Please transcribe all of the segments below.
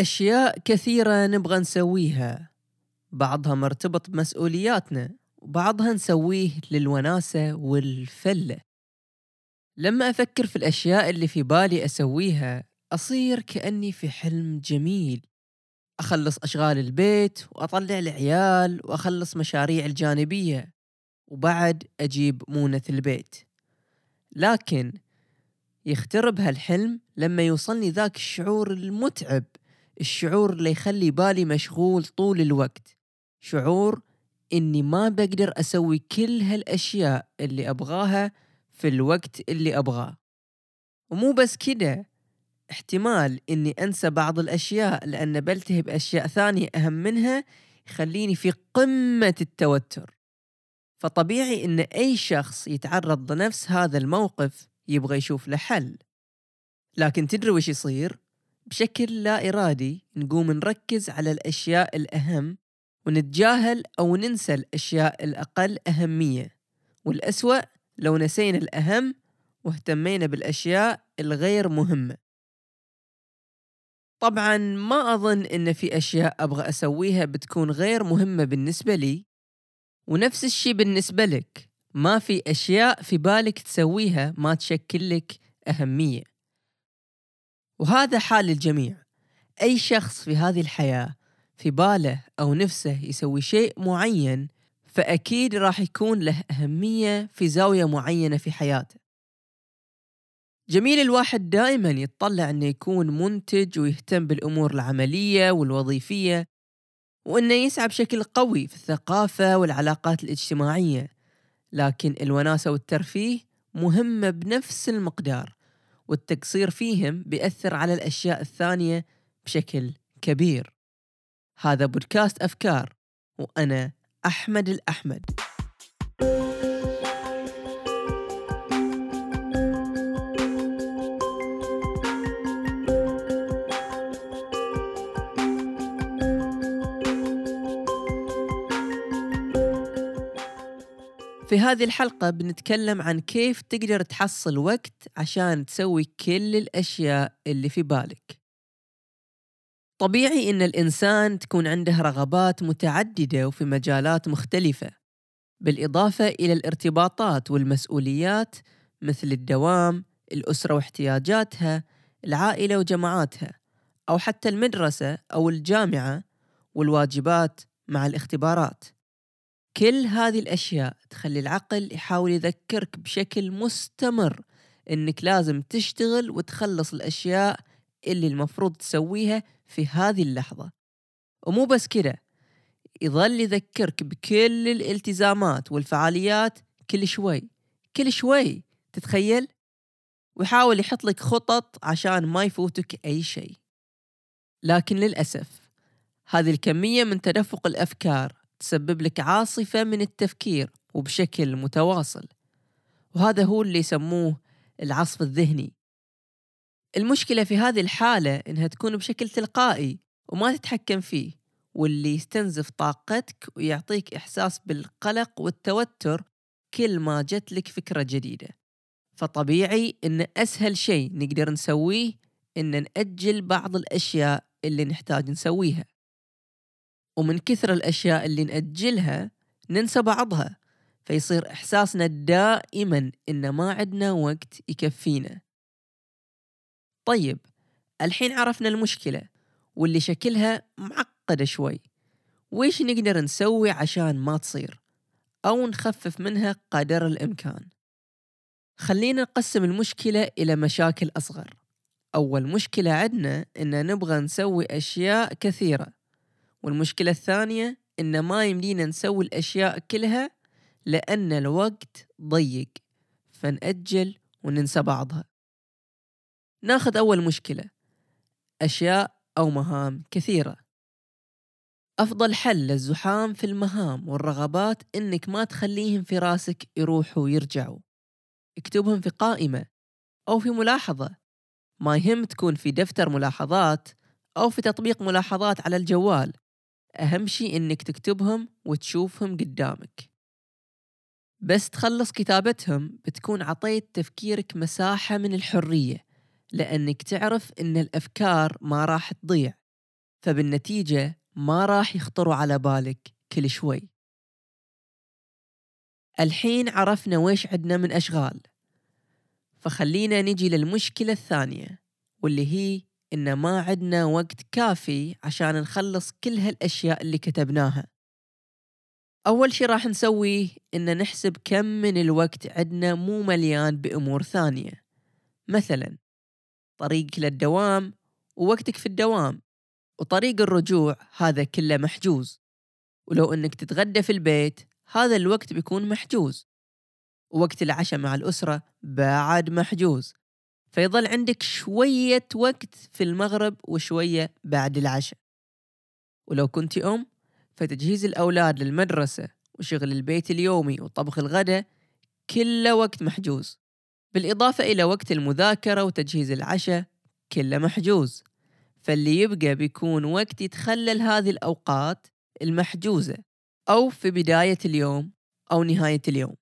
أشياء كثيرة نبغى نسويها. بعضها مرتبط بمسؤولياتنا وبعضها نسويه للوناسة والفلة. لما أفكر في الأشياء اللي في بالي أسويها أصير كأني في حلم جميل. أخلص أشغال البيت وأطلع العيال وأخلص مشاريع الجانبية وبعد أجيب مونة البيت. لكن يخترب هالحلم لما يوصلني ذاك الشعور المتعب الشعور اللي يخلي بالي مشغول طول الوقت. شعور إني ما بقدر أسوي كل هالأشياء اللي أبغاها في الوقت اللي أبغاه. ومو بس كده احتمال إني أنسى بعض الأشياء لأن بلتهي بأشياء ثانية أهم منها يخليني في قمة التوتر. فطبيعي إن أي شخص يتعرض لنفس هذا الموقف يبغى يشوف له حل. لكن تدري وش يصير؟ بشكل لا إرادي نقوم نركز على الأشياء الأهم ونتجاهل أو ننسى الأشياء الأقل أهمية. والأسوأ لو نسينا الأهم واهتمينا بالأشياء الغير مهمة. طبعا ما أظن إن في أشياء أبغى أسويها بتكون غير مهمة بالنسبة لي. ونفس الشي بالنسبة لك ما في أشياء في بالك تسويها ما تشكل لك أهمية. وهذا حال الجميع أي شخص في هذه الحياة في باله أو نفسه يسوي شيء معين فأكيد راح يكون له أهمية في زاوية معينة في حياته. جميل الواحد دائما يتطلع أنه يكون منتج ويهتم بالأمور العملية والوظيفية وأنه يسعى بشكل قوي في الثقافة والعلاقات الاجتماعية. لكن الوناسة والترفيه مهمة بنفس المقدار. والتقصير فيهم بيأثر على الأشياء الثانية بشكل كبير. هذا بودكاست أفكار وأنا أحمد الأحمد. في هذه الحلقة بنتكلم عن كيف تقدر تحصل وقت عشان تسوي كل الأشياء اللي في بالك طبيعي إن الإنسان تكون عنده رغبات متعددة وفي مجالات مختلفة بالإضافة إلى الارتباطات والمسؤوليات مثل الدوام، الأسرة واحتياجاتها، العائلة وجماعاتها، أو حتى المدرسة أو الجامعة والواجبات مع الاختبارات. كل هذه الأشياء تخلي العقل يحاول يذكرك بشكل مستمر إنك لازم تشتغل وتخلص الأشياء اللي المفروض تسويها في هذه اللحظة. ومو بس كده يظل يذكرك بكل الالتزامات والفعاليات كل شوي كل شوي تتخيل؟ ويحاول يحط لك خطط عشان ما يفوتك أي شيء. لكن للأسف هذه الكمية من تدفق الأفكار تسبب لك عاصفة من التفكير وبشكل متواصل. وهذا هو اللي يسموه العصف الذهني. المشكلة في هذه الحالة إنها تكون بشكل تلقائي وما تتحكم فيه واللي يستنزف طاقتك ويعطيك إحساس بالقلق والتوتر كل ما جت لك فكرة جديدة. فطبيعي إن أسهل شيء نقدر نسويه إن نأجل بعض الأشياء اللي نحتاج نسويها. ومن كثر الأشياء اللي نأجلها ننسى بعضها فيصير إحساسنا دائما إن ما عندنا وقت يكفينا. طيب الحين عرفنا المشكلة واللي شكلها معقدة شوي. ويش نقدر نسوي عشان ما تصير؟ أو نخفف منها قدر الإمكان. خلينا نقسم المشكلة إلى مشاكل أصغر. أول مشكلة عندنا إن نبغى نسوي أشياء كثيرة. والمشكلة الثانية إن ما يمدينا نسوي الأشياء كلها لأن الوقت ضيق. فنأجل وننسى بعضها. ناخذ أول مشكلة. أشياء أو مهام كثيرة. أفضل حل للزحام في المهام والرغبات إنك ما تخليهم في راسك يروحوا ويرجعوا. اكتبهم في قائمة أو في ملاحظة. ما يهم تكون في دفتر ملاحظات أو في تطبيق ملاحظات على الجوال. أهم شي إنك تكتبهم وتشوفهم قدامك. بس تخلص كتابتهم بتكون عطيت تفكيرك مساحة من الحرية لأنك تعرف إن الأفكار ما راح تضيع فبالنتيجة ما راح يخطروا على بالك كل شوي. الحين عرفنا ويش عندنا من أشغال. فخلينا نجي للمشكلة الثانية واللي هي إن ما عندنا وقت كافي عشان نخلص كل هالأشياء اللي كتبناها. أول شي راح نسويه إن نحسب كم من الوقت عندنا مو مليان بأمور ثانية. مثلا طريقك للدوام ووقتك في الدوام وطريق الرجوع هذا كله محجوز. ولو إنك تتغدى في البيت هذا الوقت بيكون محجوز. ووقت العشاء مع الأسرة بعد محجوز. فيظل عندك شوية وقت في المغرب وشوية بعد العشاء. ولو كنت أم فتجهيز الأولاد للمدرسة وشغل البيت اليومي وطبخ الغداء كله وقت محجوز. بالإضافة إلى وقت المذاكرة وتجهيز العشاء كله محجوز. فاللي يبقى بيكون وقت يتخلل هذه الأوقات المحجوزة أو في بداية اليوم أو نهاية اليوم.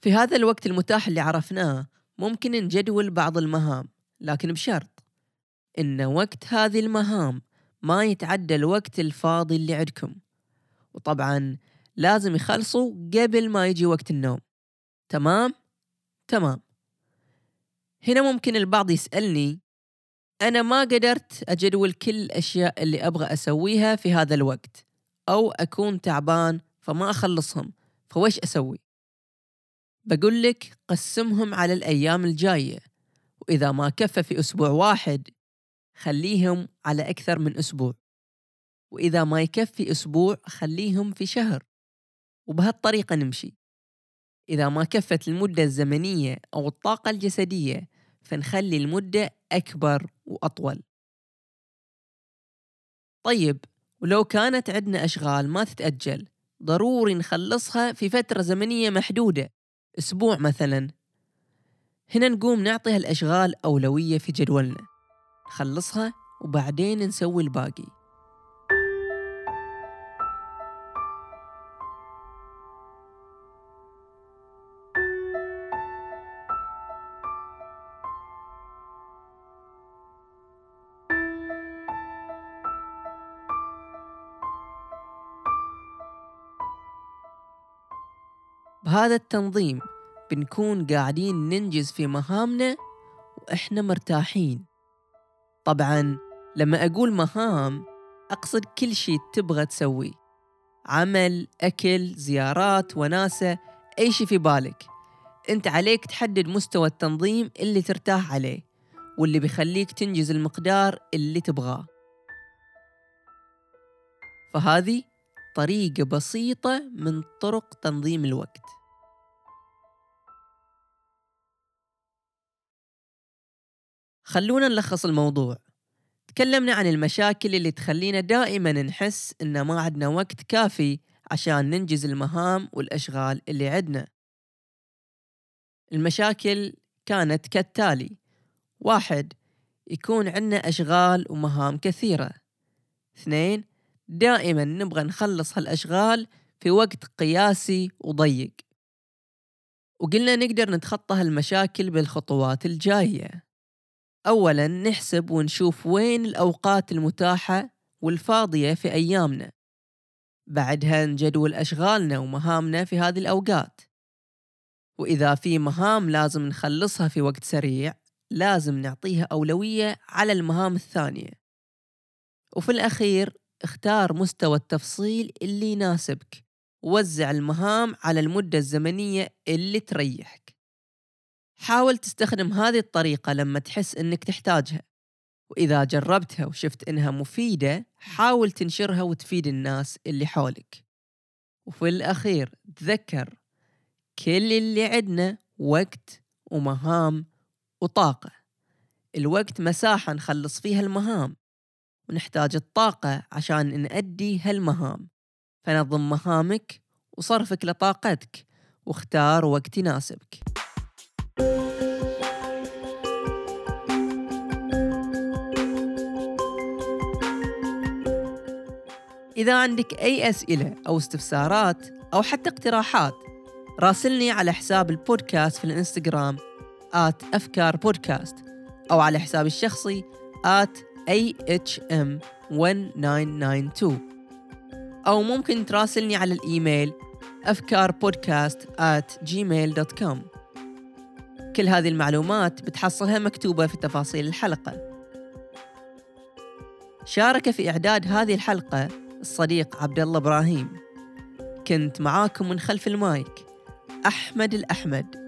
في هذا الوقت المتاح اللي عرفناه ممكن نجدول بعض المهام لكن بشرط إن وقت هذه المهام ما يتعدى الوقت الفاضي اللي عندكم وطبعا لازم يخلصوا قبل ما يجي وقت النوم تمام؟ تمام هنا ممكن البعض يسألني أنا ما قدرت أجدول كل الأشياء اللي أبغى أسويها في هذا الوقت أو أكون تعبان فما أخلصهم فويش أسوي؟ بقول لك قسمهم على الأيام الجاية وإذا ما كفى في أسبوع واحد خليهم على أكثر من أسبوع. وإذا ما يكفي أسبوع خليهم في شهر. وبهالطريقة نمشي. إذا ما كفت المدة الزمنية أو الطاقة الجسدية فنخلي المدة أكبر وأطول. طيب ولو كانت عندنا أشغال ما تتأجل ضروري نخلصها في فترة زمنية محدودة. أسبوع مثلا. هنا نقوم نعطي هالأشغال أولوية في جدولنا. نخلصها وبعدين نسوي الباقي. بهذا التنظيم بنكون قاعدين ننجز في مهامنا وإحنا مرتاحين. طبعا لما أقول مهام أقصد كل شيء تبغى تسويه. عمل أكل زيارات وناسة أي شيء في بالك. أنت عليك تحدد مستوى التنظيم اللي ترتاح عليه واللي بيخليك تنجز المقدار اللي تبغاه. فهذه طريقة بسيطة من طرق تنظيم الوقت. خلونا نلخص الموضوع. تكلمنا عن المشاكل اللي تخلينا دائما نحس إن ما عندنا وقت كافي عشان ننجز المهام والأشغال اللي عندنا. المشاكل كانت كالتالي واحد يكون عندنا أشغال ومهام كثيرة. اثنين دائما نبغى نخلص هالأشغال في وقت قياسي وضيق. وقلنا نقدر نتخطى هالمشاكل بالخطوات الجاية. أولا نحسب ونشوف وين الأوقات المتاحة والفاضية في أيامنا. بعدها نجدول أشغالنا ومهامنا في هذه الأوقات. وإذا في مهام لازم نخلصها في وقت سريع لازم نعطيها أولوية على المهام الثانية. وفي الأخير اختار مستوى التفصيل اللي يناسبك ووزع المهام على المدة الزمنية اللي تريحك. حاول تستخدم هذه الطريقة لما تحس إنك تحتاجها. وإذا جربتها وشفت إنها مفيدة حاول تنشرها وتفيد الناس اللي حولك. وفي الأخير تذكر كل اللي عندنا وقت ومهام وطاقة. الوقت مساحة نخلص فيها المهام ونحتاج الطاقة عشان نأدي هالمهام. فنظم مهامك وصرفك لطاقتك واختار وقت يناسبك. إذا عندك أي أسئلة أو استفسارات أو حتى اقتراحات راسلني على حساب البودكاست في الإنستغرام آت أفكار بودكاست أو على حسابي الشخصي آت AHM 1992 أو ممكن تراسلني على الإيميل أفكار بودكاست at gmail.com كل هذه المعلومات بتحصلها مكتوبة في تفاصيل الحلقة. شارك في إعداد هذه الحلقة الصديق عبد الله إبراهيم. كنت معاكم من خلف المايك. أحمد الأحمد.